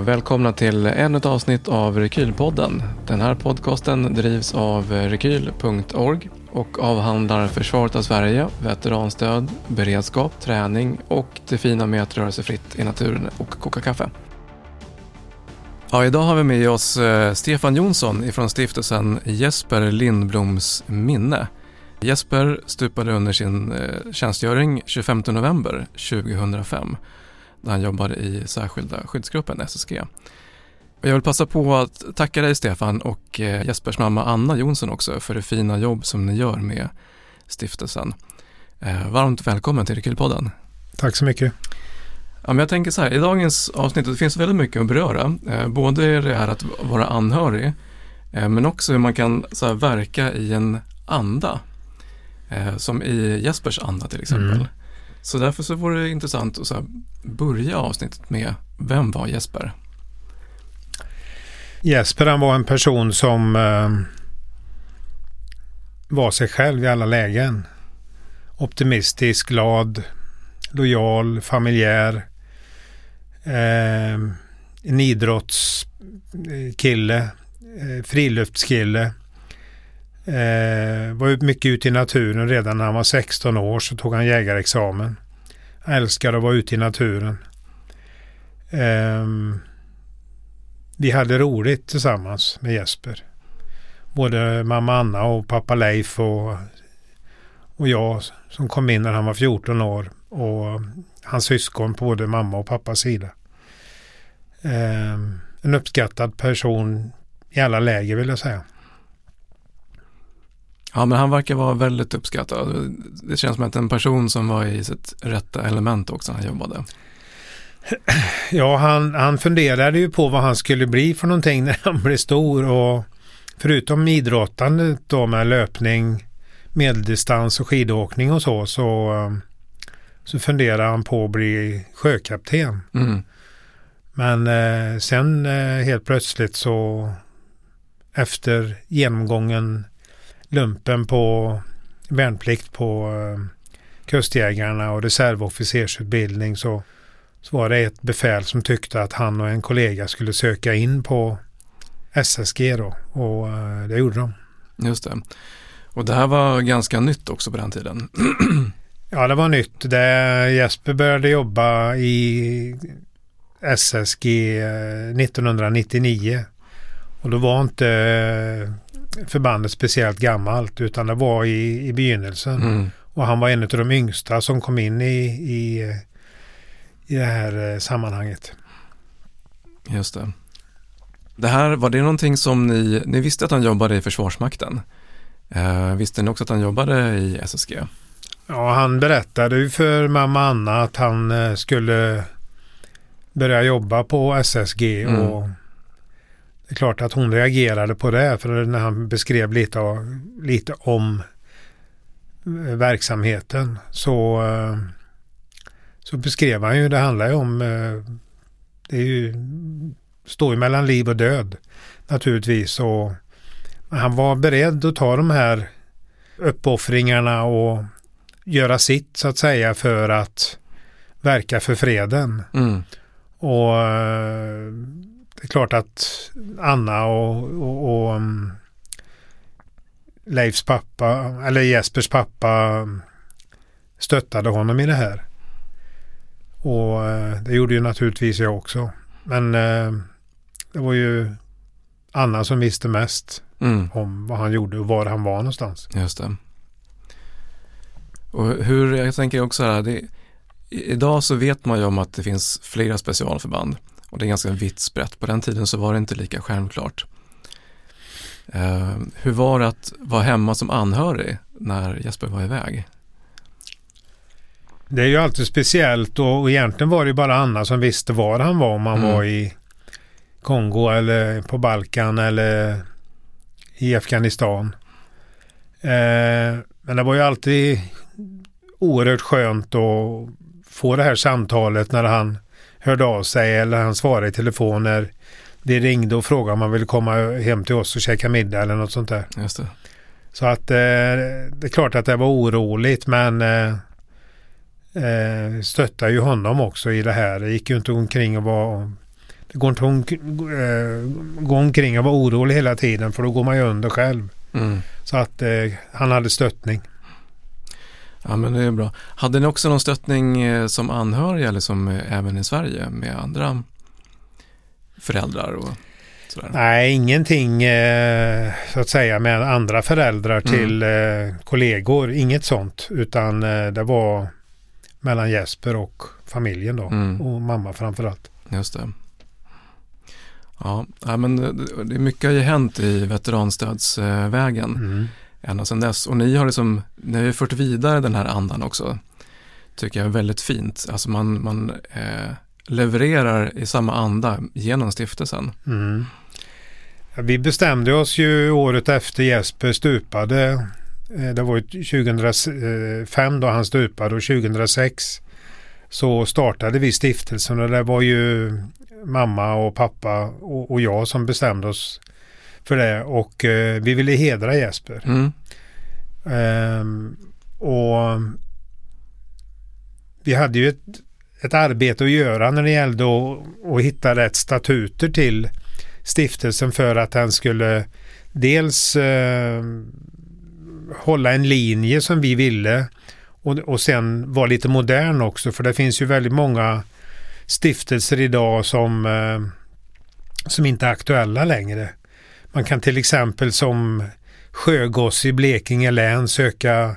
och välkomna till ännu ett avsnitt av Rekylpodden. Den här podcasten drivs av rekyl.org och avhandlar försvaret av Sverige, veteranstöd, beredskap, träning och det fina med att röra sig fritt i naturen och koka kaffe. Ja, idag har vi med oss eh, Stefan Jonsson ifrån stiftelsen Jesper Lindbloms minne. Jesper stupade under sin eh, tjänstgöring 25 november 2005 när han jobbade i särskilda skyddsgruppen SSG. Jag vill passa på att tacka dig Stefan och eh, Jespers mamma Anna Jonsson också för det fina jobb som ni gör med stiftelsen. Varmt välkommen till Rekylpodden. Tack så mycket. Ja, men jag tänker så här, i dagens avsnitt, det finns väldigt mycket att beröra. Eh, både det här att vara anhörig, eh, men också hur man kan så här, verka i en anda. Eh, som i Jespers anda till exempel. Mm. Så därför så vore det intressant att så här, börja avsnittet med, vem var Jesper? Jesper han var en person som eh, var sig själv i alla lägen. Optimistisk, glad, lojal, familjär eh, en idrottskille, eh, friluftskille. Eh, var mycket ute i naturen redan när han var 16 år så tog han jägarexamen. Han älskade att vara ute i naturen. Eh, vi hade roligt tillsammans med Jesper. Både mamma Anna och pappa Leif och, och jag som kom in när han var 14 år. Och hans syskon på både mamma och pappas sida. Eh, en uppskattad person i alla läger vill jag säga. Ja, men han verkar vara väldigt uppskattad. Det känns som att en person som var i sitt rätta element också när han jobbade. Ja, han, han funderade ju på vad han skulle bli för någonting när han blev stor och förutom idrottandet då med löpning, medeldistans och skidåkning och så, så ehm, så funderade han på att bli sjökapten. Mm. Men eh, sen eh, helt plötsligt så efter genomgången lumpen på värnplikt på eh, kustjägarna och reservofficersutbildning så, så var det ett befäl som tyckte att han och en kollega skulle söka in på SSG då och eh, det gjorde de. Just det. Och det här var ganska nytt också på den tiden. Ja, det var nytt. Det, Jesper började jobba i SSG 1999. Eh, och då var inte förbandet speciellt gammalt utan det var i, i begynnelsen. Mm. Och han var en av de yngsta som kom in i, i, i det här eh, sammanhanget. Just det. Det här, var det någonting som ni, ni visste att han jobbade i Försvarsmakten? Eh, visste ni också att han jobbade i SSG? Ja, han berättade ju för mamma Anna att han eh, skulle börja jobba på SSG mm. och det är klart att hon reagerade på det för när han beskrev lite, lite om eh, verksamheten så, eh, så beskrev han ju, det handlar ju om, det är ju, står ju mellan liv och död naturligtvis och han var beredd att ta de här uppoffringarna och göra sitt så att säga för att verka för freden. Mm. Och eh, det är klart att Anna och, och, och um, Leifs pappa, eller Jespers pappa stöttade honom i det här. Och eh, det gjorde ju naturligtvis jag också. Men eh, det var ju Anna som visste mest mm. om vad han gjorde och var han var någonstans. Just det. Och hur, jag tänker också här, det, idag så vet man ju om att det finns flera specialförband och det är ganska vitt sprätt. På den tiden så var det inte lika självklart. Uh, hur var det att vara hemma som anhörig när Jesper var iväg? Det är ju alltid speciellt och, och egentligen var det bara Anna som visste var han var om han mm. var i Kongo eller på Balkan eller i Afghanistan. Eh, men det var ju alltid oerhört skönt att få det här samtalet när han hörde av sig eller han svarade i telefon när det ringde och frågade om han ville komma hem till oss och käka middag eller något sånt där. Just det. Så att eh, det är klart att det var oroligt men eh, eh, stöttade ju honom också i det här. Det gick ju inte omkring och var Det går inte att äh, gå omkring och vara orolig hela tiden för då går man ju under själv. Mm. Så att eh, han hade stöttning. Ja men det är bra. Hade ni också någon stöttning eh, som anhöriga eller som eh, även i Sverige med andra föräldrar och sådär? Nej, ingenting eh, så att säga med andra föräldrar Mm. till eh, kollegor. Inget sånt. Utan det var mellan Jesper och familjen då. Mm. Och mamma framförallt. Just det. Ja, men det, mycket har ju hänt i veteranstödsvägen Mm ända sedan dess. Och ni har liksom, ni har ju fört vidare den här andan också. Tycker jag är väldigt fint. Alltså man, man eh, levererar i samma anda genom stiftelsen. Mm. Ja, Vi bestämde oss ju året efter Jesper stupade. Eh, det var ju 2005 då han stupade och 2006 så startade vi stiftelsen och det var ju mamma och pappa och, och jag som bestämde oss för det och eh, vi ville hedra Jesper. Mm. Ehm, och vi hade ju ett, ett arbete att göra när det gällde att, att hitta rätt statuter till stiftelsen för att den skulle dels eh, hålla en linje som vi ville och, och sen vara lite modern också för det finns ju väldigt många stiftelser idag som, eh, som inte är aktuella längre. Man kan till exempel som sjögosse i Blekinge län söka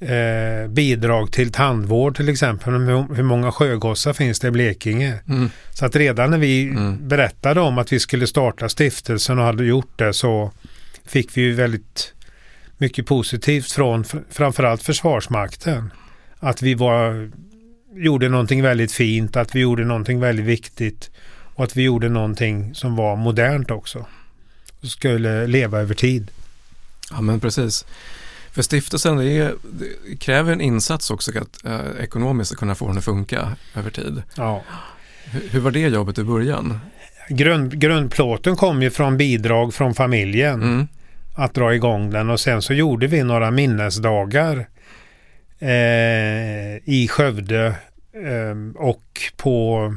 eh, bidrag till tandvård till exempel. Hur, många sjögossar finns det i Blekinge? Mm. Så att redan när vi Mm. berättade om att vi skulle starta stiftelsen och hade gjort det så fick vi ju väldigt mycket positivt från fr- framförallt Försvarsmakten. Att vi var, gjorde någonting väldigt fint, att vi gjorde någonting väldigt viktigt och att vi gjorde någonting som var modernt också. Skulle leva över tid. Ja men precis. För stiftelsen det, är, det kräver en insats också att eh, ekonomiskt att kunna få den att funka över tid. Ja. Hur, hur var det jobbet i början? Grund, grundplåten kom ju från bidrag från familjen. Mm. att dra igång den och sen så gjorde vi några minnesdagar eh, i Skövde eh, och på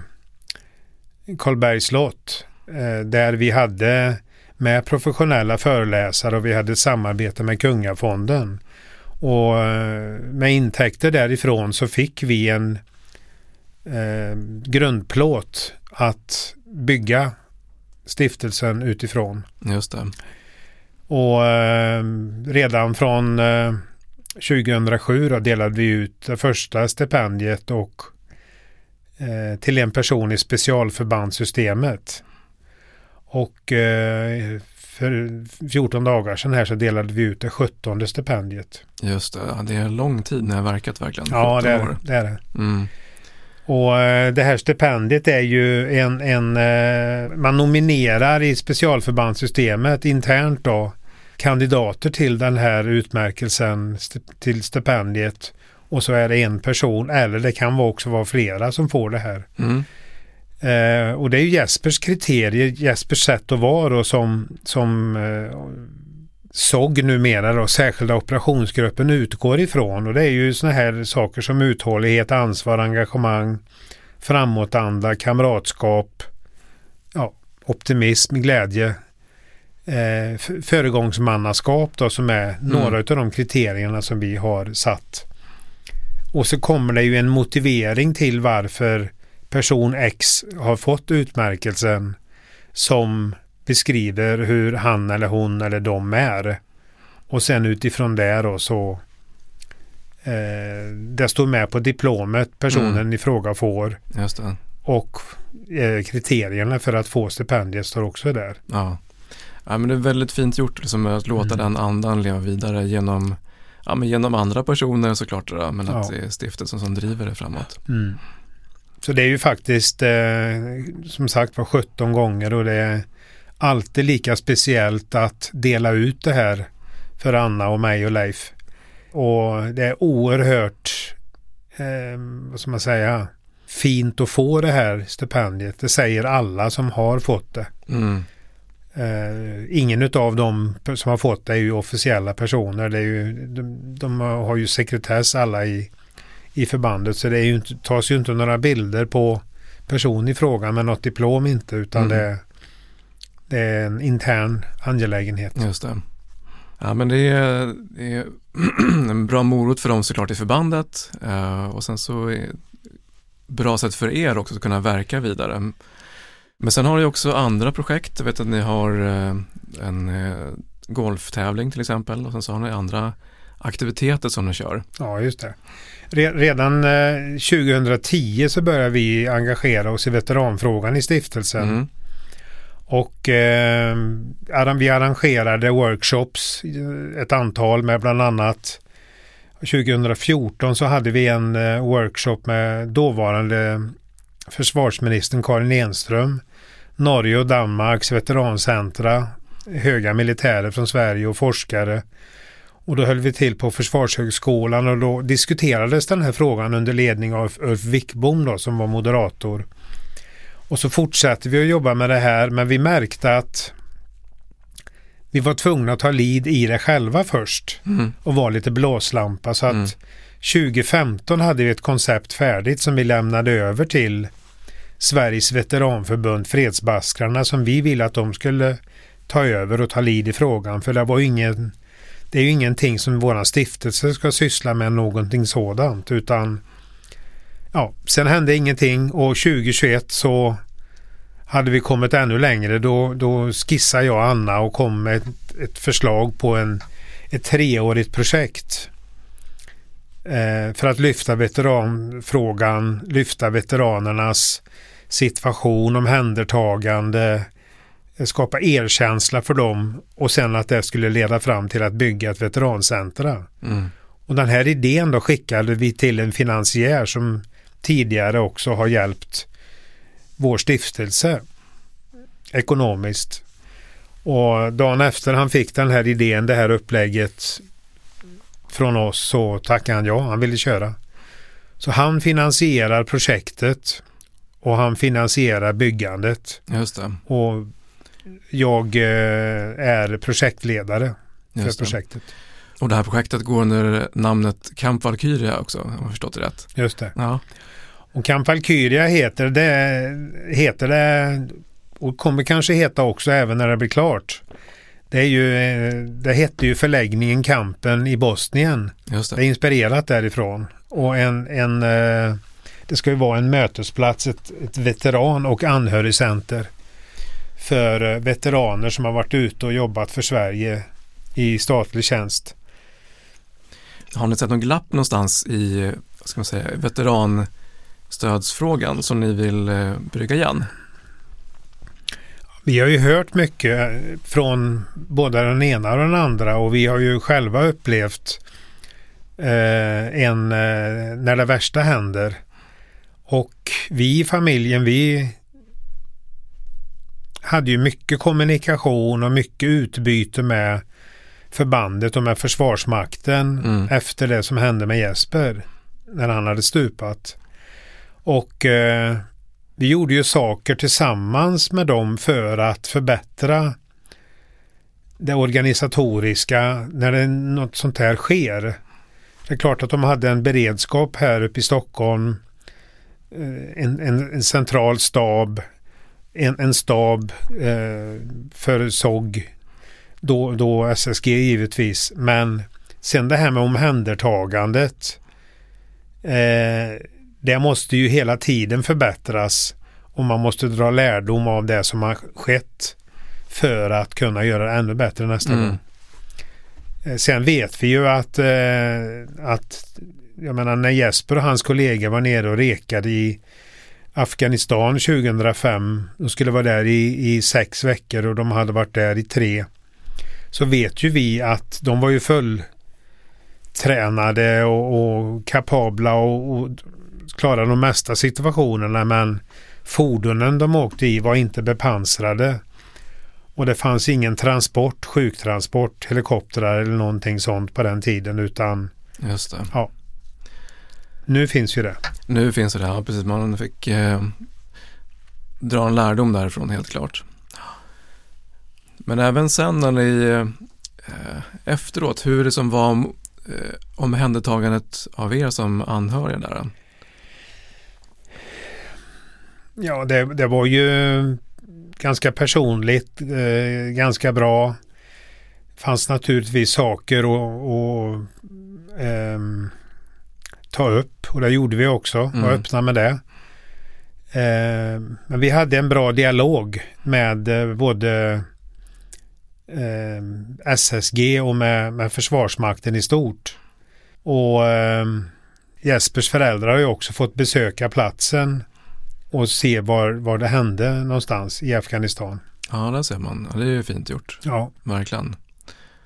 Karlbergs slott eh, där vi hade med professionella föreläsare och vi hade ett samarbete med Kungafonden. Och eh, med intäkter därifrån så fick vi en eh, grundplåt att bygga stiftelsen utifrån. Just det. Och eh, redan från eh, 2007 då delade vi ut det första stipendiet och eh, till en person i specialförbandssystemet. Och eh, för 14 dagar sedan här så delade vi ut det 17 stipendiet. Just det. Ja, det är en lång tid när jag verkat verkligen. Ja, 17 det är år. det. är det. Mm. Och eh, det här stipendiet är ju en, en eh, man nominerar i specialförbandssystemet internt då kandidater till den här utmärkelsen till stipendiet och så är det en person eller det kan också vara flera som får det här. Mm. Eh, och det är ju Jespers kriterier, Jespers sätt att vara då som, som eh, SOG numera då, särskilda operationsgruppen utgår ifrån. Och det är ju sådana här saker som uthållighet, ansvar, engagemang, framåtanda, kamratskap, ja, optimism, glädje, eh, föregångsmannaskap då som är några av de kriterierna som vi har satt. Och så kommer det ju en motivering till varför person X har fått utmärkelsen som beskriver hur han eller hon eller de är. Och sen utifrån det då så eh, det står med på diplomet personen Mm. i fråga får och eh, kriterierna för att få stipendiet står också där. Ja. ja, men det är väldigt fint gjort liksom, att låta Mm. den andan leva vidare genom, ja, men genom andra personer såklart, då, men att Ja. det är stiftelsen som driver det framåt. Så det är ju faktiskt eh, som sagt var 17 gånger och det är alltid lika speciellt att dela ut det här för Anna och mig och Leif. Och det är oerhört, eh, vad ska man säga, fint att få det här stipendiet. Det säger alla som har fått det. Mm. Eh, ingen av dem som har fått det är ju officiella personer. Det är ju, de, de har ju sekretess alla i, i förbandet så det är ju inte, tas ju inte några bilder på person i frågan med något diplom inte utan Mm. det, det är en intern angelägenhet. Just det. Ja, men det är, det är en bra morot för dem såklart i förbandet eh, och sen så är det bra sätt för er också att kunna verka vidare. Men sen har ni också andra projekt. Jag vet att ni har eh, en eh, golftävling till exempel och sen så har ni andra aktiviteter som ni kör. Ja, just det. Re- Redan eh, 2010 så började vi engagera oss i veteranfrågan i stiftelsen. Mm. Och eh, vi arrangerade workshops, eh, ett antal med bland annat 2014 så hade vi en eh, workshop med dåvarande försvarsministern Karin Enström, Norge och Danmarks veterancentra, höga militärer från Sverige och forskare. Och då höll vi till på Försvarshögskolan och då diskuterades den här frågan under ledning av Ulf Wickbom då, som var moderator. Och så fortsatte vi att jobba med det här men vi märkte att vi var tvungna att ta lead i det själva först Mm. och vara lite blåslampa så att Mm. 2015 hade vi ett koncept färdigt som vi lämnade över till Sveriges veteranförbund Fredsbaskrarna som vi ville att de skulle ta över och ta lead i frågan för det var ingen det är ju ingenting som våran stiftelse ska syssla med någonting sådant utan ja, sen hände ingenting och 2021 så hade vi kommit ännu längre. Då, då skissade jag och Anna och kom med ett, ett förslag på en, ett treårigt projekt. Eh, för att lyfta veteranfrågan, lyfta veteranernas situation, omhändertagande, eh, skapa erkänsla för dem och sen att det skulle leda fram till att bygga ett veterancentra. Mm. Och den här idén då skickade vi till en finansiär som tidigare också har hjälpt vår stiftelse ekonomiskt. Och dagen efter han fick den här idén, det här upplägget från oss så tackade han ja, han ville köra. Så han finansierar projektet och han finansierar byggandet Just det. och jag eh, är projektledare för projektet. Och det här projektet går under namnet Camp Valkyria också, om jag förstått det rätt. Just det. Ja, Och Camp Valkyria heter det, heter det och kommer kanske heta också även när det blir klart. Det, är ju, eh, det hette ju förläggningen Kampen i Bosnien. just Det det. är inspirerat därifrån. Och en, en, eh, det ska ju vara en mötesplats, ett, ett veteran och anhörigcenter för eh, veteraner som har varit ute och jobbat för Sverige i statlig tjänst. Har ni sett någon glapp någonstans i, ska man säga, veteranstödsfrågan som ni vill eh, brygga igen? Vi har ju hört mycket från både den ena och den andra och vi har ju själva upplevt eh, en eh, när det värsta händer. Och vi i familjen, vi hade ju mycket kommunikation och mycket utbyte med förbandet och med Försvarsmakten Mm. efter det som hände med Jesper när han hade stupat. Och eh, vi gjorde ju saker tillsammans med dem för att förbättra det organisatoriska när det, något sånt här sker. Det är klart att de hade en beredskap här uppe i Stockholm, eh, en, en, en central stab, en, en stab eh, för SOG, då, då SSG givetvis, men sen det här med omhändertagandet, eh, det måste ju hela tiden förbättras och man måste dra lärdom av det som har skett för att kunna göra det ännu bättre nästa Mm. gång. Eh, Sen vet vi ju att, eh, att jag menar när Jesper och hans kollegor var nere och rekade i Afghanistan 2005, de skulle vara där i, i sex veckor och de hade varit där i tre, så vet ju vi att de var ju fulltränade och, och kapabla och, och klarade de mesta situationerna men fordonen de åkte i var inte bepansrade. Och det fanns ingen transport, sjuktransport, helikoptrar eller någonting sånt på den tiden utan Just det. Nu finns ju det. Nu finns det här, precis. Man fick eh, dra en lärdom därifrån helt klart. Men även sen när ni eh, efteråt, hur det som var eh, omhändertagandet av er som anhöriga där? Ja, det, det var ju ganska personligt, eh, ganska bra. fanns naturligtvis saker att eh, ta upp och det gjorde vi också. Mm. Var öppna med det. Eh, men vi hade en bra dialog med eh, både eh, SSG och med, med Försvarsmakten i stort. Och eh, Jespers föräldrar har ju också fått besöka platsen och se var, var det hände någonstans i Afghanistan. Ja, där ser man. Ja, det är ju fint gjort. Ja. Verkligen.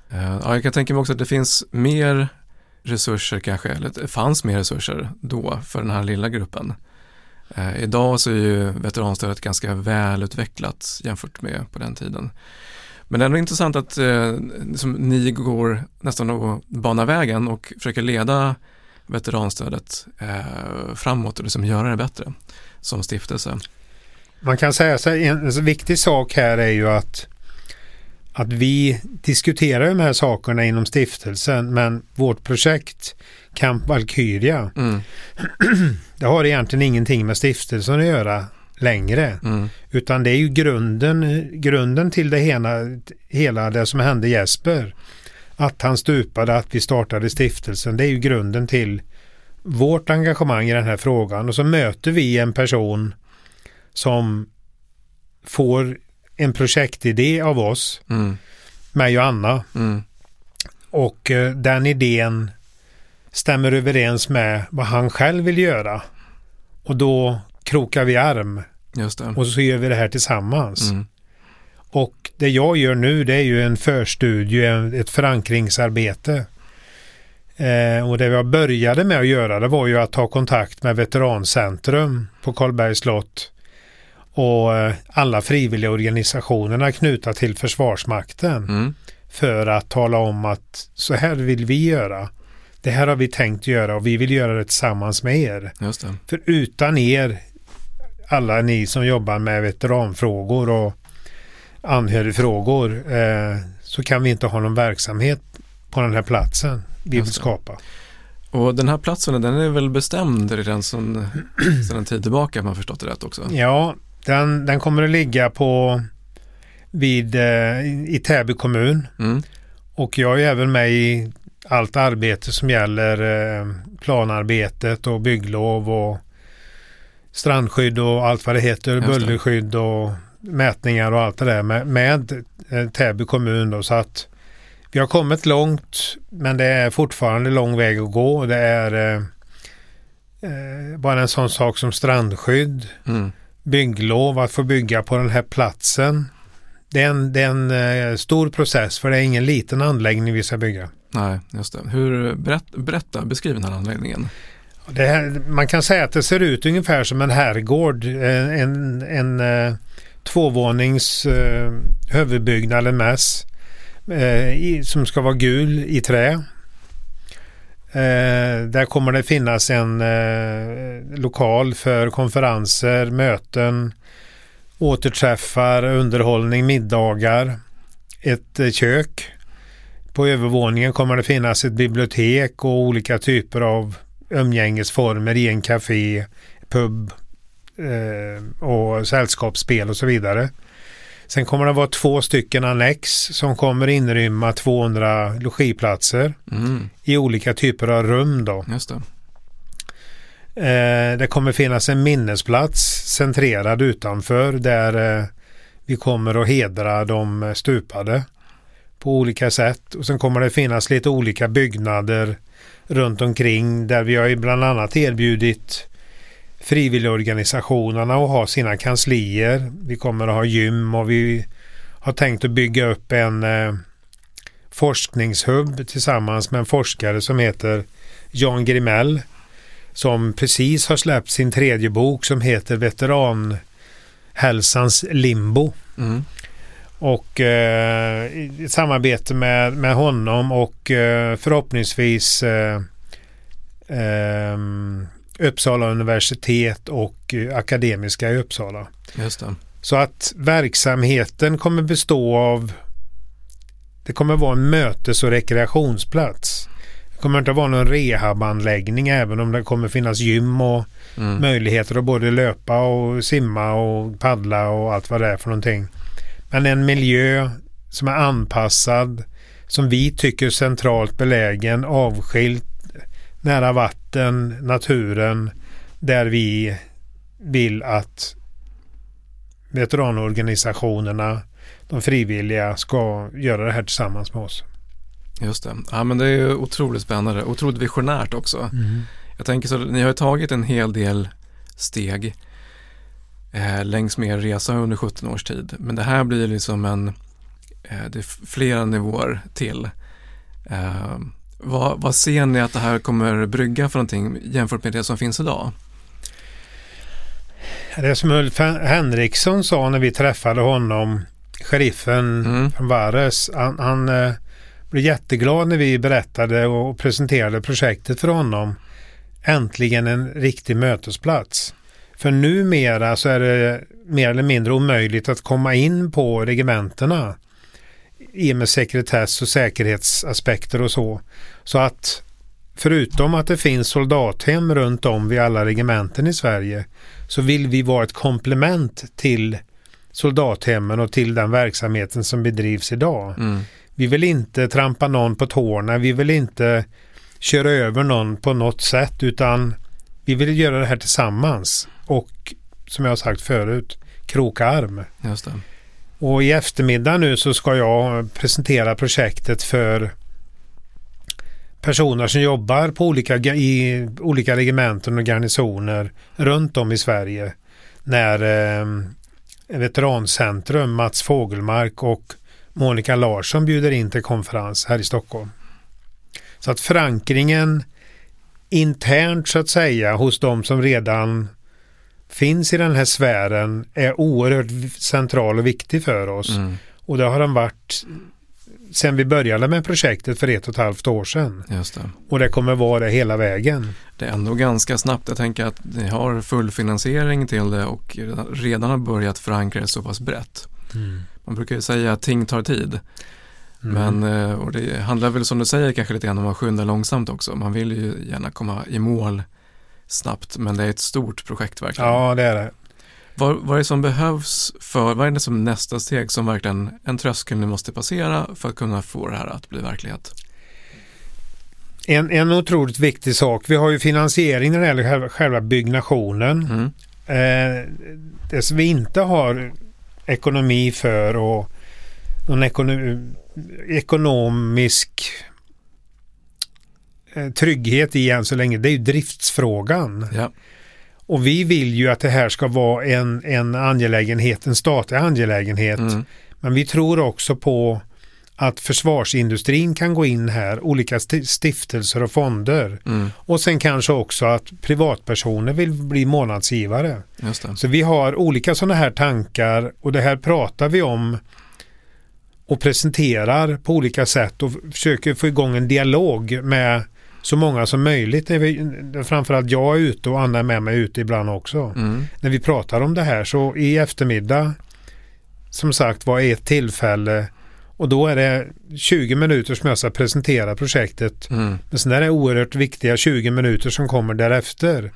Eh, ja, jag kan tänka mig också att det finns mer resurser kanske, eller det fanns mer resurser då för den här lilla gruppen. Eh, idag så är ju veteranstödet ganska välutvecklat jämfört med på den tiden. Men det är ändå intressant att eh, liksom, ni går nästan och banar vägen och försöker leda veteranstödet eh, framåt och liksom göra det bättre som stiftelse. Man kan säga så en, en viktig sak här är ju att att vi diskuterar de här sakerna inom stiftelsen men vårt projekt Camp Valkyria mm. det har egentligen ingenting med stiftelsen att göra längre. Mm. Utan det är ju grunden, grunden till det hela, hela det som hände Jesper. Att han stupade, att vi startade stiftelsen. Det är ju grunden till vårt engagemang i den här frågan. Och så möter vi en person som får en projektidé av oss, mm. mig och Anna. Mm. Och eh, den idén stämmer överens med vad han själv vill göra. Och då krokar vi arm. Och så gör vi det här tillsammans. Mm. Och det jag gör nu det är ju en förstudie, ett förankringsarbete. Eh, och det jag började med att göra det var ju att ta kontakt med Veterancentrum på Karlbergs slott och eh, alla frivilliga organisationerna knutna till Försvarsmakten. Mm. För att tala om att så här vill vi göra. Det här har vi tänkt göra och vi vill göra det tillsammans med er. För utan er, alla ni som jobbar med veteranfrågor och anhörigfrågor, eh, så kan vi inte ha någon verksamhet på den här platsen vi vill skapa. Och den här platsen, den är väl bestämd redan sedan en tid tillbaka om jag förstått det rätt också? Ja, den, den kommer att ligga på vid, eh, i Täby kommun. Mm. Och jag är även med i allt arbete som gäller eh, planarbetet och bygglov och strandskydd och allt vad det heter, bullerskydd och mätningar och allt det där med, med eh, Täby kommun då, så att vi har kommit långt men det är fortfarande lång väg att gå. Det är eh, eh, bara en sån sak som strandskydd, mm. Bygglov, att få bygga på den här platsen. Det är en, det är en eh, stor process för det är ingen liten anläggning vi ska bygga. Nej, just det. Hur, berätt, berätta, beskriv den här anläggningen. Här, man kan säga att det ser ut ungefär som en herrgård. Eh, en, en, en eh, tvåvånings eh, huvudbyggnad eller mäss eh, som ska vara gul i trä. Eh, där kommer det finnas en eh, lokal för konferenser, möten, återträffar, underhållning, middagar, ett eh, kök. På övervåningen kommer det finnas ett bibliotek och olika typer av umgängesformer i en café, pub eh, och sällskapsspel och så vidare. Sen kommer det vara två stycken annex som kommer inrymma 200 logiplatser mm. i olika typer av rum. Då. Just det. Eh, det kommer finnas en minnesplats centrerad utanför där eh, vi kommer att hedra de stupade på olika sätt. Och sen kommer det finnas lite olika byggnader runt omkring där vi har bland annat erbjudit frivilligorganisationerna och ha sina kanslier. Vi kommer att ha gym och vi har tänkt att bygga upp en eh, forskningshubb tillsammans med en forskare som heter Jan Grimell som precis har släppt sin tredje bok som heter Veteranhälsans limbo. Mm. Och eh, i samarbete med, med honom och eh, förhoppningsvis eh, ehm, Uppsala universitet och eh, Akademiska i Uppsala. Just det. Så att verksamheten kommer bestå av det kommer vara en mötes och rekreationsplats. Det kommer inte vara någon rehabanläggning även om det kommer finnas gym och Mm. möjligheter att både löpa och simma och paddla och allt vad det är för någonting. Men en miljö som är anpassad, som vi tycker centralt belägen, avskilt, nära vatten, naturen, där vi vill att veteranorganisationerna, de frivilliga, ska göra det här tillsammans med oss. Just det. Ja, men det är ju otroligt spännande. Otroligt visionärt också. Jag tänker så, ni har ju tagit en hel del steg eh, längs med er resa under 17 års tid. Men det här blir liksom en, eh, det är flera nivåer till. Eh, vad, vad ser ni att det här kommer brygga för någonting jämfört med det som finns idag? Det som Ulf Henriksson sa när vi träffade honom, sheriffen Mm. från Vares, han, han eh, blev jätteglad när vi berättade och presenterade projektet för honom. Äntligen en riktig mötesplats. För numera så är det mer eller mindre omöjligt att komma in på regementena i och med sekretess och säkerhetsaspekter och så. Så att förutom att det finns soldathem runt om vid alla regementen i Sverige så vill vi vara ett komplement till soldathemmen och till den verksamheten som bedrivs idag. Mm. Vi vill inte trampa någon på tårna, vi vill inte köra över någon på något sätt utan vi vill göra det här tillsammans och som jag har sagt förut, kroka arm. Just det. Och i eftermiddag nu så ska jag presentera projektet för personer som jobbar på olika, i olika regementen och garnisoner runt om i Sverige. När eh, Veterancentrum, Mats Fågelmark och Monica Larsson bjuder in till konferens här i Stockholm. Så att förankringen internt så att säga hos de som redan finns i den här sfären är oerhört central och viktig för oss. Mm. Och det har den varit sen vi började med projektet för ett och ett halvt år sedan. Just det. Och det kommer vara det hela vägen. Det är ändå ganska snabbt. Jag tänker att ni har full finansiering till det och redan- har börjat förankra det så pass brett. Man brukar ju säga att ting tar tid. Mm. Men, eh, och det handlar väl som du säger kanske lite grann om att skynda långsamt också. Man vill ju gärna komma i mål snabbt, men det är ett stort projekt verkligen. Ja, det är det. Vad, vad är det som behövs för, vad är det som nästa steg som verkligen en tröskel ni måste passera för att kunna få det här att bli verklighet? En, en otroligt viktig sak. Vi har ju finansiering när det gäller själva, byggnationen. Mm. Eh, det som vi inte har ekonomi för och någon ekono ekonomisk trygghet i än så länge, det är ju driftsfrågan. Ja, Och vi vill ju att det här ska vara en, en angelägenhet, en statlig angelägenhet. mm. Men vi tror också på att försvarsindustrin kan gå in här, olika sti- stiftelser och fonder. Mm. Och sen kanske också att privatpersoner vill bli månadsgivare. Så vi har olika sådana här tankar och det här pratar vi om och presenterar på olika sätt och försöker få igång en dialog med så många som möjligt. När vi, framförallt jag är ute och Anna är med mig ute ibland också. Mm. När vi pratar om det här så i eftermiddag som sagt var ett tillfälle och då är det 20 minuter som jag ska presentera projektet. Mm. Men sen är det oerhört viktiga 20 minuter som kommer därefter.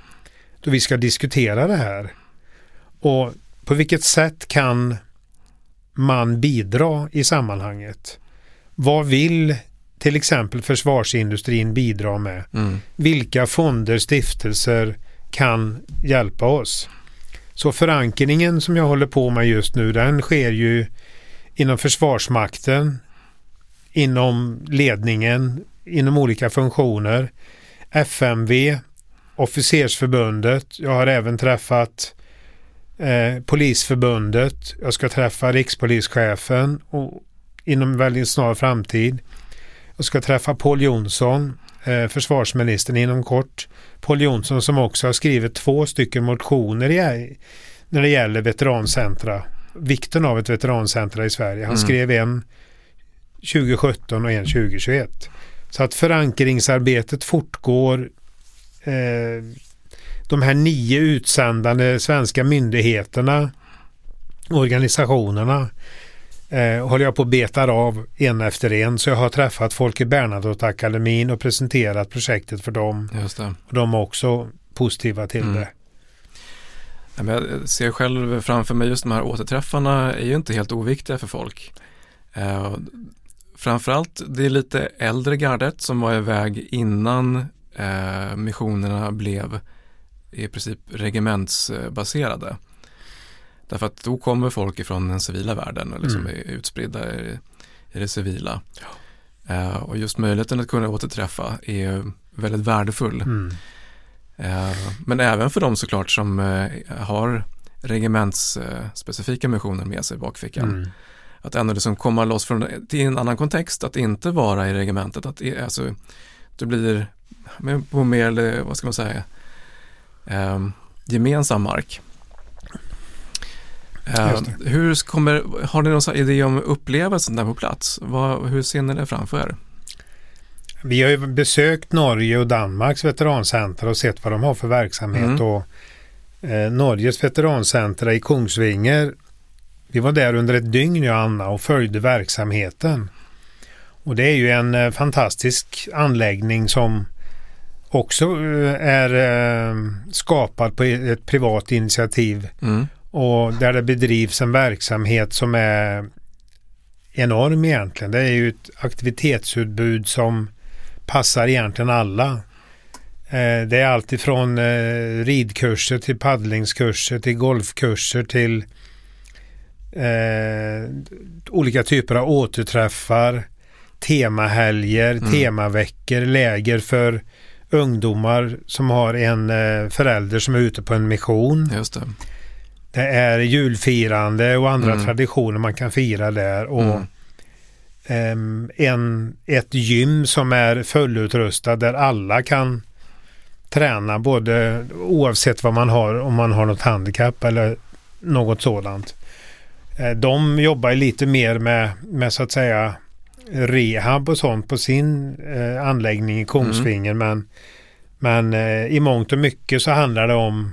Då vi ska diskutera det här. Och på vilket sätt kan man bidra i sammanhanget? Vad vill till exempel försvarsindustrin bidra med? Mm. Vilka fonder, stiftelser kan hjälpa oss? Så förankringen som jag håller på med just nu den sker ju inom Försvarsmakten, inom ledningen, inom olika funktioner. FMV, Officersförbundet. Jag har även träffat eh, Polisförbundet. Jag ska träffa rikspolischefen och inom väldigt snar framtid. Jag ska träffa Paul Jonsson, eh, försvarsministern inom kort. Paul Jonsson som också har skrivit två stycken motioner i, när det gäller veterancentra. Vikten av ett veterancentra i Sverige. Han Mm. skrev en 2017 och en 2021. Så att förankringsarbetet fortgår. Eh, de här nio utsändande svenska myndigheterna, organisationerna eh, håller jag på att betar av en efter en. Så jag har träffat folk i Bernadotte-akademin och presenterat projektet för dem. Just det. Och de är också positiva till Mm. det. Jag ser själv framför mig just de här återträffarna är ju inte helt oviktiga för folk. Eh, framförallt det är lite äldre gardet som var iväg innan eh, missionerna blev i princip regementsbaserade. Därför att då kommer folk ifrån den civila världen och liksom Mm. är utspridda i, i det civila. Eh, och just möjligheten att kunna återträffa är väldigt värdefull. Mm. Eh, Men även för de såklart som eh, har regementsspecifika missioner med sig i bakfickan. Mm. Att ändå liksom komma loss från, till en annan kontext, att inte vara i regementet. Att alltså, du blir på mer, vad ska man säga, eh, gemensam mark. Eh, Just hur kommer, har ni någon idé om upplevelsen där på plats? Vad, hur ser ni det framför er? Vi har ju besökt Norge och Danmarks veterancenter och sett vad de har för verksamhet. Mm. Och, eh, Norges veterancenter i Kungsvinger, vi var där under ett dygn jag och Anna och följde verksamheten. Och det är ju en eh, fantastisk anläggning som också eh, är eh, skapad på ett privat initiativ Mm. Och där det bedrivs en verksamhet som är enorm egentligen. Det är ju ett aktivitetsutbud som passar egentligen alla. Eh, Det är allt ifrån eh, ridkurser till paddlingskurser till golfkurser till eh, olika typer av återträffar, temahelger, Mm. temaveckor, läger för ungdomar som har en förälder som är ute på en mission. Just det. Det är julfirande och andra Mm. traditioner man kan fira där. Och Mm. ehm, en, ett gym som är fullutrustad där alla kan träna både oavsett vad man har, om man har något handikapp eller något sådant. Eh, De jobbar lite mer med, med så att säga rehab och sånt på sin eh, anläggning i Kongsvinger men, men eh, i mångt och mycket så handlar det om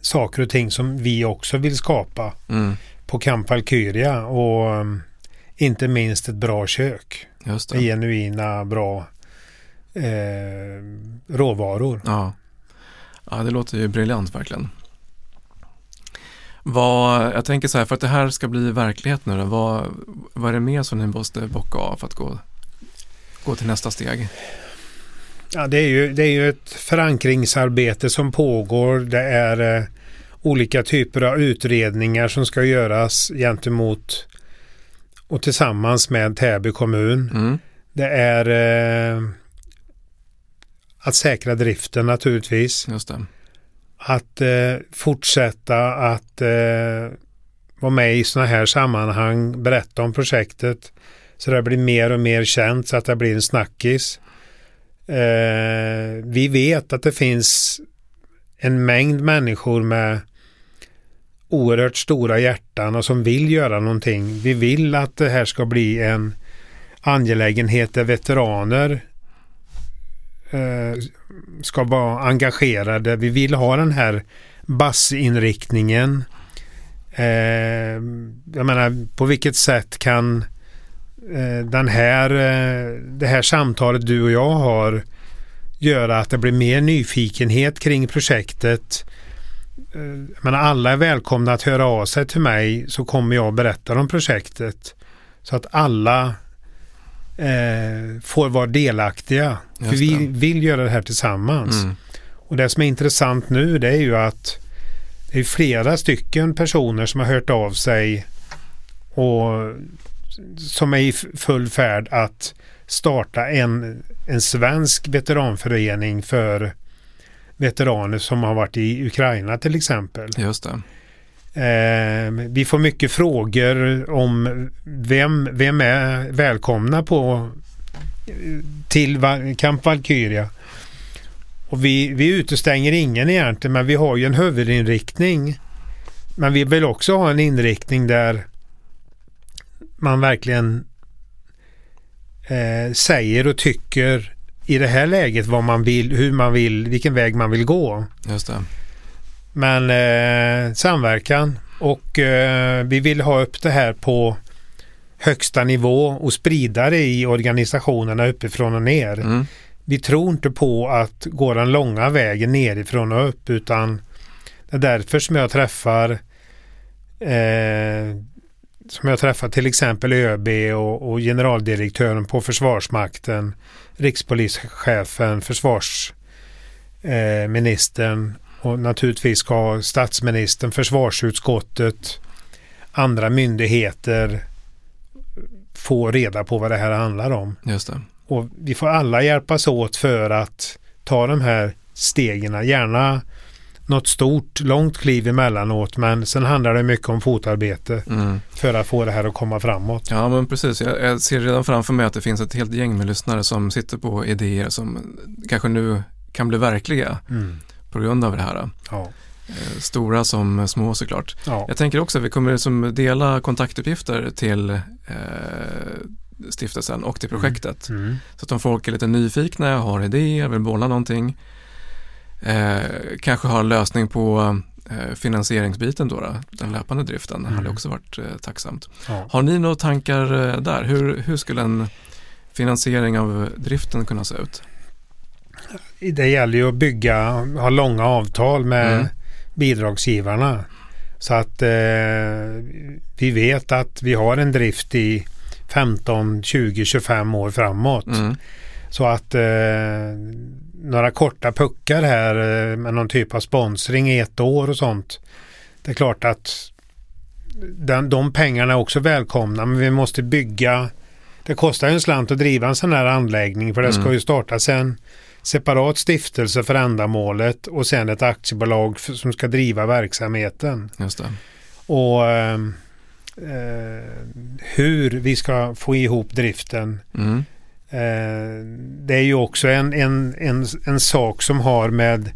saker och ting som vi också vill skapa Mm. på Camp Valkyria och um, inte minst ett bra kök. Just det. genuina bra eh, råvaror. Ja. ja, det låter ju briljant verkligen. Vad, jag tänker så här, för att det här ska bli verklighet nu då, vad, vad är det mer som ni måste bocka av för att gå, gå till nästa steg? Ja, det, är ju, det är ju ett förankringsarbete som pågår. Det är eh, olika typer av utredningar som ska göras gentemot och tillsammans med Täby kommun. Mm. Det är eh, att säkra driften naturligtvis. Att eh, fortsätta att eh, vara med i sådana här sammanhang, berätta om projektet så det blir mer och mer känt så att det blir en snackis. Eh, vi vet att det finns en mängd människor med oerhört stora hjärtan och som vill göra någonting. Vi vill att det här ska bli en angelägenhet där veteraner eh, ska vara engagerade. Vi vill ha den här bassinriktningen. Eh, jag menar, på vilket sätt kan eh, den här, eh, det här samtalet du och jag har göra att det blir mer nyfikenhet kring projektet. Eh, menar, alla är välkomna att höra av sig till mig så kommer jag berätta om projektet. Så att alla eh, får vara delaktiga. För vi vill göra det här tillsammans. Mm. Och det som är intressant nu det är ju att det är flera stycken personer som har hört av sig och som är i full färd att starta en, en svensk veteranförening för veteraner som har varit i Ukraina till exempel. Just det. Eh, vi får mycket frågor om vem, vem är välkomna på till Va- Camp Valkyria. Och vi, vi utestänger ingen egentligen men vi har ju en huvudinriktning. Men vi vill också ha en inriktning där man verkligen eh, säger och tycker i det här läget vad man vill, hur man vill, vilken väg man vill gå. Just det. Men eh, samverkan Och eh, vi vill ha upp det här på högsta nivå och sprida det i organisationerna uppifrån och ner. Mm. Vi tror inte på att gå den långa vägen nerifrån och upp utan det är därför som jag träffar eh, som jag träffar till exempel ÖB och, och generaldirektören på Försvarsmakten, rikspolischefen, försvarsministern och naturligtvis ska statsministern, försvarsutskottet, andra myndigheter få reda på vad det här handlar om. Just det. Och vi får alla hjälpas åt för att ta de här stegen, gärna något stort, långt kliv emellanåt men sen handlar det mycket om fotarbete Mm. för att få det här att komma framåt. Ja, men precis. Jag, jag ser redan framför mig att det finns ett helt gäng med lyssnare som sitter på idéer som kanske nu kan bli verkliga Mm. på grund av det här. Ja. Eh, Stora som små såklart. Ja. Jag tänker också att vi kommer som dela kontaktuppgifter till eh, stiftelsen och till projektet. Mm. Så att om folk är lite nyfikna, har idéer, vill bolla någonting, eh, kanske har en lösning på eh, finansieringsbiten då, då, den löpande driften, Mm. hade också varit eh, tacksamt. Ja. Har ni några tankar eh, där? Hur, hur skulle en finansiering av driften kunna se ut? Det gäller ju att bygga, ha långa avtal med Mm. bidragsgivarna. Så att eh, vi vet att vi har en drift i 15, 20, 25 år framåt. Mm. Så att eh, några korta puckar här eh, med någon typ av sponsring i ett år och sånt. Det är klart att den, de pengarna är också välkomna men vi måste bygga. Det kostar ju en slant att driva en sån här anläggning för det ska Mm. ju startas en separat stiftelse för ändamålet och sen ett aktiebolag för, som ska driva verksamheten. Just det. Och eh, eh, hur vi ska få ihop driften Mm. Eh, det är ju också en, en, en, en sak som har med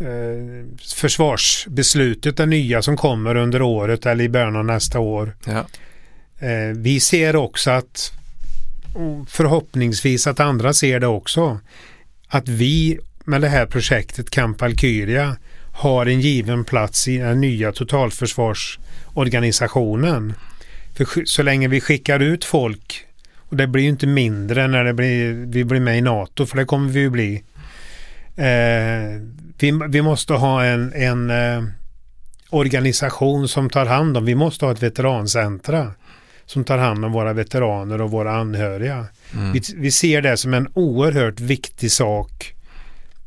eh, försvarsbeslutet, det nya som kommer under året eller i början av nästa år. Ja. Eh, vi ser också att, förhoppningsvis att andra ser det också, att vi med det här projektet Camp Valkyria har en given plats i den nya totalförsvarsorganisationen. För så länge vi skickar ut folk och det blir ju inte mindre när det blir, vi blir med i NATO, för det kommer vi ju bli. Eh, vi, vi måste ha en, en eh, organisation som tar hand om, vi måste ha ett veterancentra som tar hand om våra veteraner och våra anhöriga. Mm. Vi, vi ser det som en oerhört viktig sak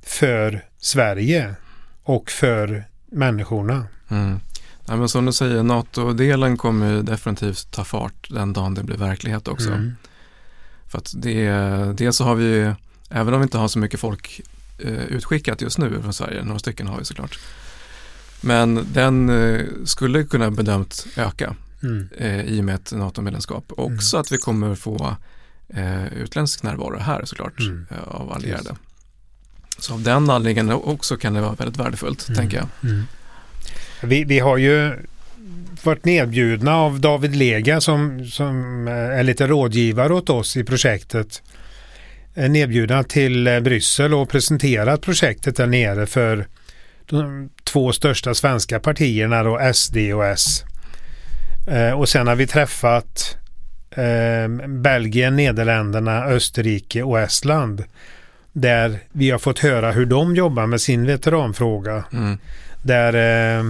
för Sverige och för människorna. Mm. Ja, men som du säger, NATO-delen kommer definitivt ta fart den dagen det blir verklighet också. Mm. För att det, dels så har vi ju, även om vi inte har så mycket folk eh, utskickat just nu från Sverige, några stycken har vi såklart. Men den eh, skulle kunna bedömt öka Mm. eh, i och med ett NATO-medlemskap. Också att vi kommer få eh, utländsk närvaro här såklart Mm. eh, av allierade. Så av den anledningen också kan det vara väldigt värdefullt, Mm. tänker jag. Mm. Vi, vi har ju varit nedbjudna av David Lega som, som eh, är lite rådgivare åt oss i projektet. Är Nedbjudna till eh, Bryssel och presenterat projektet där nere för de två största svenska partierna då SD och S. Eh, Och sen har vi träffat eh, Belgien, Nederländerna, Österrike och Estland. Där vi har fått höra hur de jobbar med sin veteranfråga. Mm. Där eh,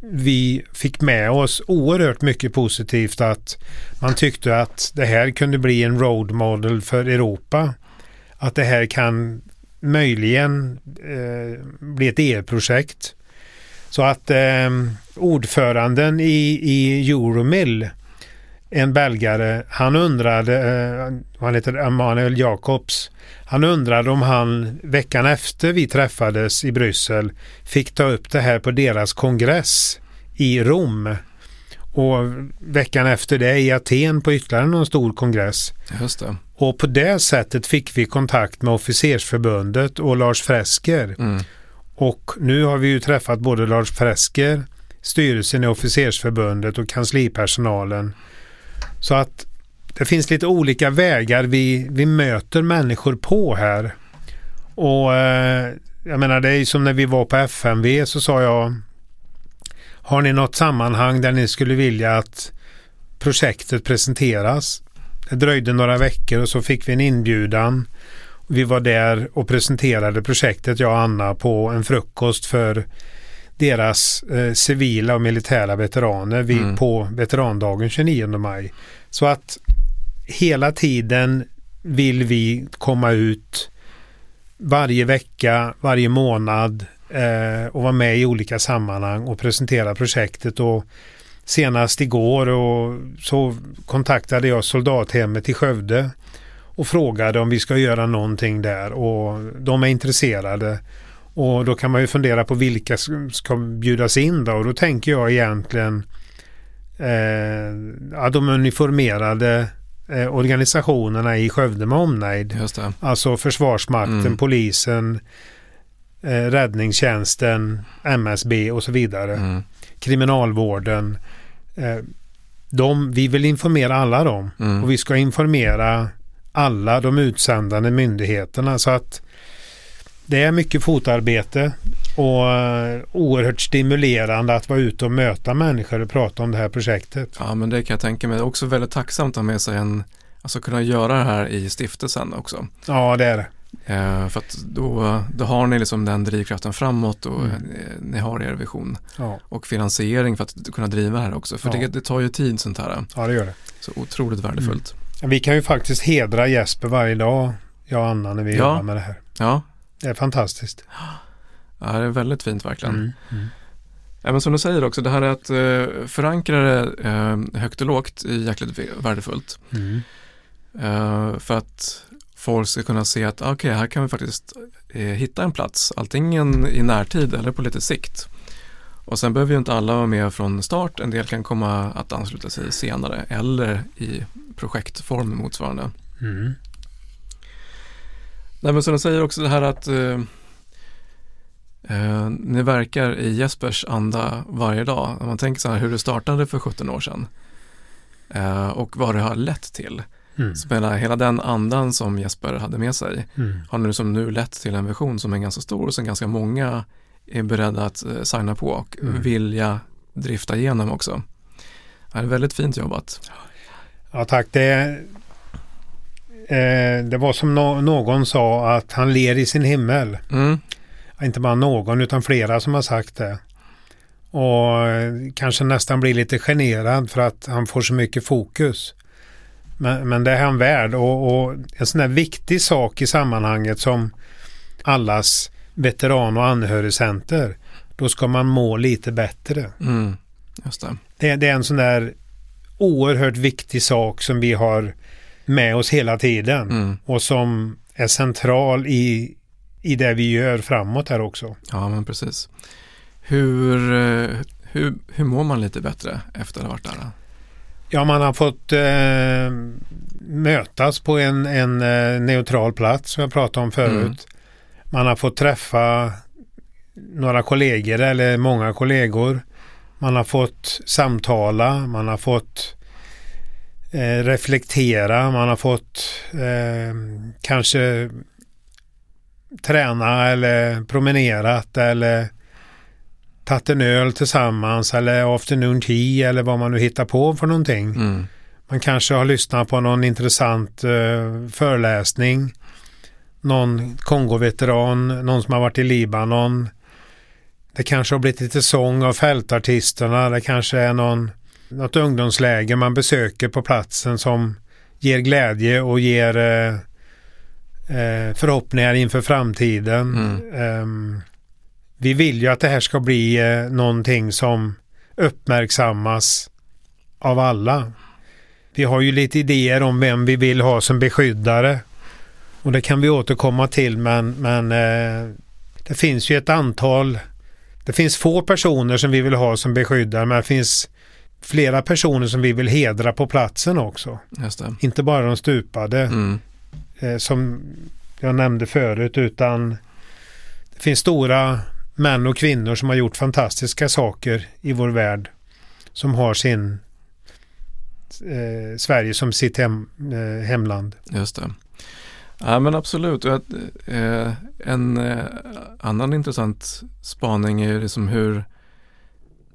vi fick med oss oerhört mycket positivt att man tyckte att det här kunde bli en road model för Europa. Att det här kan möjligen eh, bli ett EU-projekt. Så att eh, ordföranden i, i Euromill, en belgare, han undrade, eh, han heter Emanuel Jacobs, han undrade om han veckan efter vi träffades i Bryssel fick ta upp det här på deras kongress i Rom. Och veckan efter det i Aten på ytterligare någon stor kongress. Just det. Och på det sättet fick vi kontakt med officersförbundet och Lars Fresker. Mm. Och nu har vi ju träffat både Lars Fresker, styrelsen i officersförbundet och kanslipersonalen. Så att det finns lite olika vägar vi, vi möter människor på här. Och eh, jag menar det är ju som när vi var på FMV så sa jag Har ni något sammanhang där ni skulle vilja att projektet presenteras? Det dröjde några veckor och så fick vi en inbjudan. Vi var där och presenterade projektet, jag och Anna, på en frukost för deras eh, civila och militära veteraner vid, mm. på veterandagen 29 maj. Så att hela tiden vill vi komma ut varje vecka, varje månad eh, och vara med i olika sammanhang och presentera projektet. Och senast igår och så kontaktade jag soldathemmet i Skövde och frågade om vi ska göra någonting där och de är intresserade. Och då kan man ju fundera på vilka som ska bjudas in då och då tänker jag egentligen eh, ja, de uniformerade eh, organisationerna i Skövde med omnejd. Alltså Försvarsmakten, mm. polisen, eh, räddningstjänsten, MSB och så vidare. Mm. Kriminalvården. Eh, de, vi vill informera alla dem mm. och vi ska informera alla de utsändande myndigheterna så att det är mycket fotarbete och uh, oerhört stimulerande att vara ute och möta människor och prata om det här projektet. Ja, men det kan jag tänka mig. Det är också väldigt tacksamt att ha med sig en, alltså kunna göra det här i stiftelsen också. Ja, det är det. Eh, för att då, då har ni liksom den drivkraften framåt och mm. ni har er vision. Ja. Och finansiering för att kunna driva det här också. För ja. det, det, tar ju tid sånt här. Ja, det gör det. Så otroligt värdefullt. Mm. Vi kan ju faktiskt hedra Jesper varje dag, jag och Anna, när vi ja. jobbar med det här. Ja, det är fantastiskt. Ja, det är väldigt fint verkligen. Mm, mm. Även som du säger också, det här är att eh, förankra det eh, högt och lågt är jäkligt värdefullt. Mm. Eh, för att folk ska kunna se att okej, okay, här kan vi faktiskt eh, hitta en plats, antingen i närtid eller på lite sikt. Och sen behöver ju inte alla vara med från start, en del kan komma att ansluta sig senare eller i projektform motsvarande. Mm. Nej men som du säger också det här att eh, eh, ni verkar i Jespers anda varje dag. Om man tänker så här hur det startade för 17 år sedan eh, och vad det har lett till. Mm. Så hela den andan som Jesper hade med sig mm. har nu som nu lett till en vision som är ganska stor och som ganska många är beredda att eh, signa på och mm. vilja drifta igenom också. Det är väldigt fint jobbat. Ja tack. Det, eh, det var som no någon sa att han ler i sin himmel. Mm. Inte bara någon utan flera som har sagt det. Och eh, kanske nästan blir lite generad för att han får så mycket fokus. Men, men det är han värd och, och en sån där viktig sak i sammanhanget som allas veteran och anhörigcenter. Då ska man må lite bättre. Mm, just det. Det, det är en sån där oerhört viktig sak som vi har med oss hela tiden mm. och som är central i, i det vi gör framåt här också. Ja, men precis. Hur, eh, hur, hur mår man lite bättre efter att ha varit där? Ja, man har fått eh, mötas på en, en eh, neutral plats som jag pratade om förut. Mm. Man har fått träffa några kollegor eller många kollegor. Man har fått samtala, man har fått eh, reflektera, man har fått eh, kanske träna eller promenerat eller tagit en öl tillsammans eller afternoon tea eller vad man nu hittar på för någonting. Mm. Man kanske har lyssnat på någon intressant uh, föreläsning. Någon Kongo-veteran, någon som har varit i Libanon. Det kanske har blivit lite sång av fältartisterna. Det kanske är någon något ungdomsläger man besöker på platsen som ger glädje och ger eh, eh, förhoppningar inför framtiden. Mm. Um, vi vill ju att det här ska bli eh, någonting som uppmärksammas av alla. Vi har ju lite idéer om vem vi vill ha som beskyddare. Och det kan vi återkomma till men, men eh, det finns ju ett antal det finns få personer som vi vill ha som beskyddare men det finns flera personer som vi vill hedra på platsen också. Inte bara de stupade mm. eh, som jag nämnde förut utan det finns stora män och kvinnor som har gjort fantastiska saker i vår värld som har sin eh, Sverige som sitt hem, eh, hemland. Just det. Ja men absolut. Eh, en eh, annan intressant spaning är liksom hur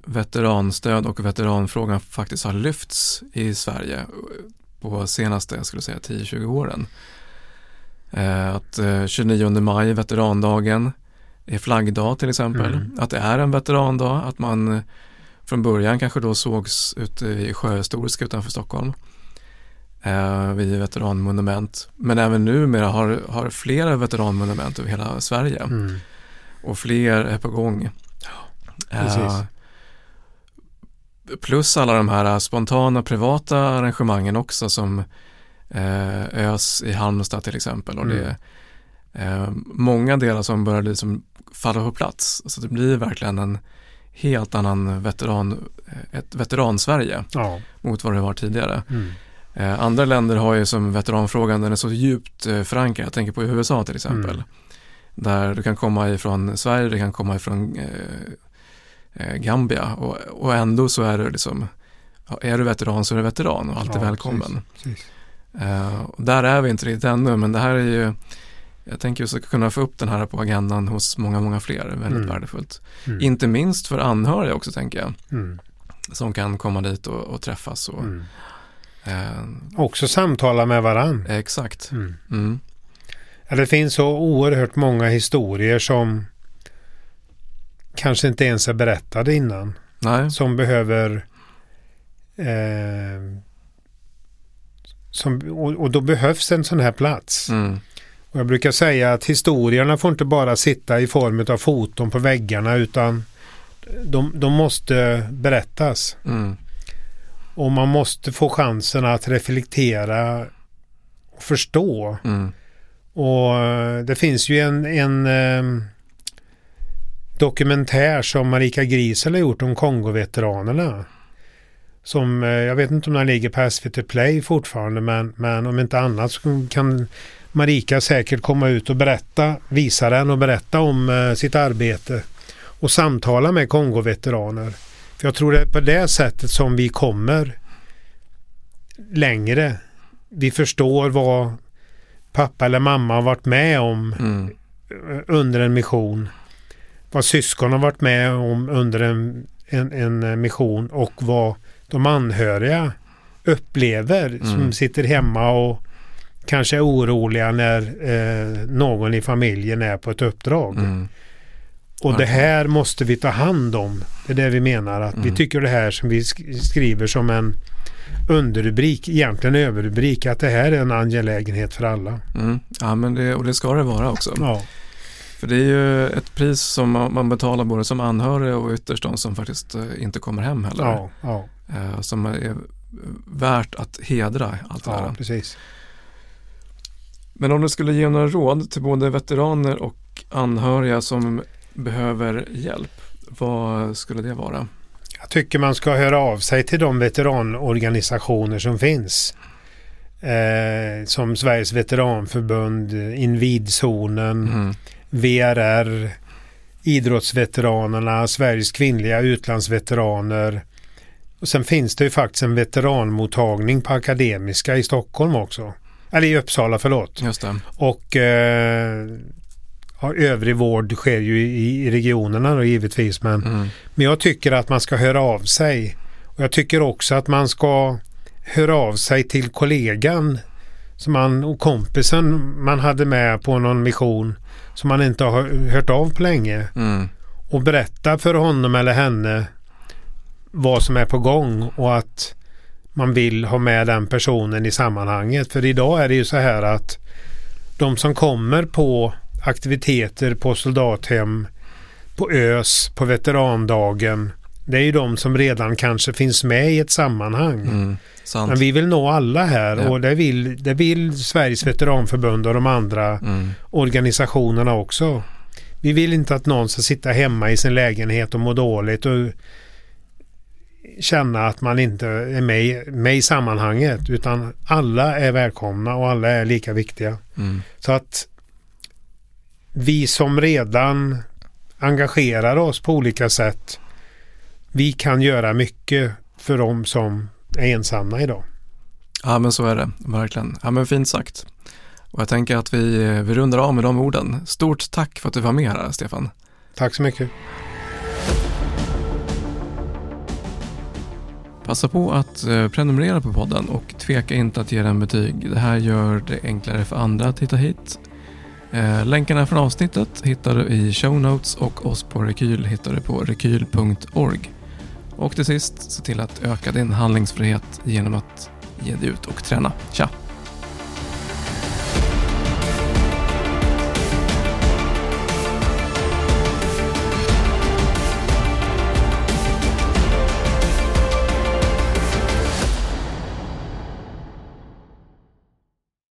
veteranstöd och veteranfrågan faktiskt har lyfts i Sverige på senaste, jag skulle säga 10-20 åren. Eh, att 29 maj, veterandagen, är flaggdag till exempel. Mm. Att det är en veterandag, att man från början kanske då sågs ute i Sjöhistoriska utanför Stockholm eh, vid veteranmonument. Men även numera har, har flera veteranmonument över hela Sverige. Mm. Och fler är på gång. Eh, plus alla de här spontana privata arrangemangen också som eh, ÖS i Halmstad till exempel. Och mm. det är eh, många delar som börjar liksom falla på plats. Så det blir verkligen en helt annan veteran, ett veteran-Sverige ja. mot vad det var tidigare. Mm. Eh, andra länder har ju som veteranfrågan, den är så djupt eh, förankrad. Jag tänker på USA till exempel. Mm. Där du kan komma ifrån Sverige, du kan komma ifrån eh, eh, Gambia och, och ändå så är du liksom, är du veteran så är du veteran och alltid ja, välkommen. Precis, precis. Eh, och där är vi inte riktigt ännu, men det här är ju jag tänker att kunna få upp den här på agendan hos många, många fler, väldigt mm. värdefullt. Mm. Inte minst för anhöriga också tänker jag. Mm. Som kan komma dit och, och träffas. Och, eh, också samtala med varann. Exakt. Mm. Mm. Ja, det finns så oerhört många historier som kanske inte ens är berättade innan. Nej. Som behöver eh, som, och, och, då behövs en sån här plats. Mm. Och jag brukar säga att historierna får inte bara sitta i form av foton på väggarna utan de, de måste berättas. Mm. Och man måste få chansen att reflektera och förstå. Mm. Och eh, det finns ju en, en eh, dokumentär som Marika Grisel har gjort om Kongoveteranerna. Som, eh, jag vet inte om den ligger på SVT Play fortfarande men, men om inte annat så kan Marika säkert komma ut och berätta, visa den och berätta om eh, sitt arbete och samtala med Kongo-veteraner. För jag tror det är på det sättet som vi kommer längre. Vi förstår vad pappa eller mamma har varit med om mm. under en mission. Vad syskon har varit med om under en, en, en mission och vad de anhöriga upplever mm. som sitter hemma och kanske är oroliga när eh, någon i familjen är på ett uppdrag. Mm. Och okay. det här måste vi ta hand om. Det är det vi menar. att mm. Vi tycker det här som vi skriver som en underrubrik, egentligen överrubrik, att det här är en angelägenhet för alla. Mm. Ja, men det, och det ska det vara också. Ja. För det är ju ett pris som man betalar både som anhörig och ytterst de som faktiskt eh, inte kommer hem heller. Ja, ja. Eh, som är värt att hedra allt det här. Precis. Men om du skulle ge några råd till både veteraner och anhöriga som behöver hjälp, vad skulle det vara? Jag tycker man ska höra av sig till de veteranorganisationer som finns. Eh, som Sveriges veteranförbund, Invidzonen, mm. VRR, Idrottsveteranerna, Sveriges kvinnliga utlandsveteraner. Och sen finns det ju faktiskt en veteranmottagning på Akademiska i Stockholm också. Eller i Uppsala, förlåt. Just det. Och eh, övrig vård sker ju i, i regionerna då givetvis. Men, mm. men jag tycker att man ska höra av sig. Och jag tycker också att man ska höra av sig till kollegan som man, och kompisen man hade med på någon mission som man inte har hört av på länge. Mm. Och berätta för honom eller henne vad som är på gång och att man vill ha med den personen i sammanhanget. För idag är det ju så här att de som kommer på aktiviteter på soldathem, på ÖS, på veterandagen. Det är ju de som redan kanske finns med i ett sammanhang. Mm, Men vi vill nå alla här ja. och det vill, det vill Sveriges veteranförbund och de andra mm. organisationerna också. Vi vill inte att någon ska sitta hemma i sin lägenhet och må dåligt och känna att man inte är med, med i sammanhanget utan alla är välkomna och alla är lika viktiga. Mm. Så att vi som redan engagerar oss på olika sätt vi kan göra mycket för de som är ensamma idag. Ja men så är det, verkligen. Ja men fint sagt. Och jag tänker att vi, vi rundar av med de orden. Stort tack för att du var med här Stefan. Tack så mycket. Passa på att eh, prenumerera på podden och tveka inte att ge den betyg. Det här gör det enklare för andra att hitta hit. Eh, länkarna från avsnittet hittar du i show notes och oss på Rekyl hittar du på rekyl.org. Och till sist, se till att öka din handlingsfrihet genom att ge dig ut och träna. Tja!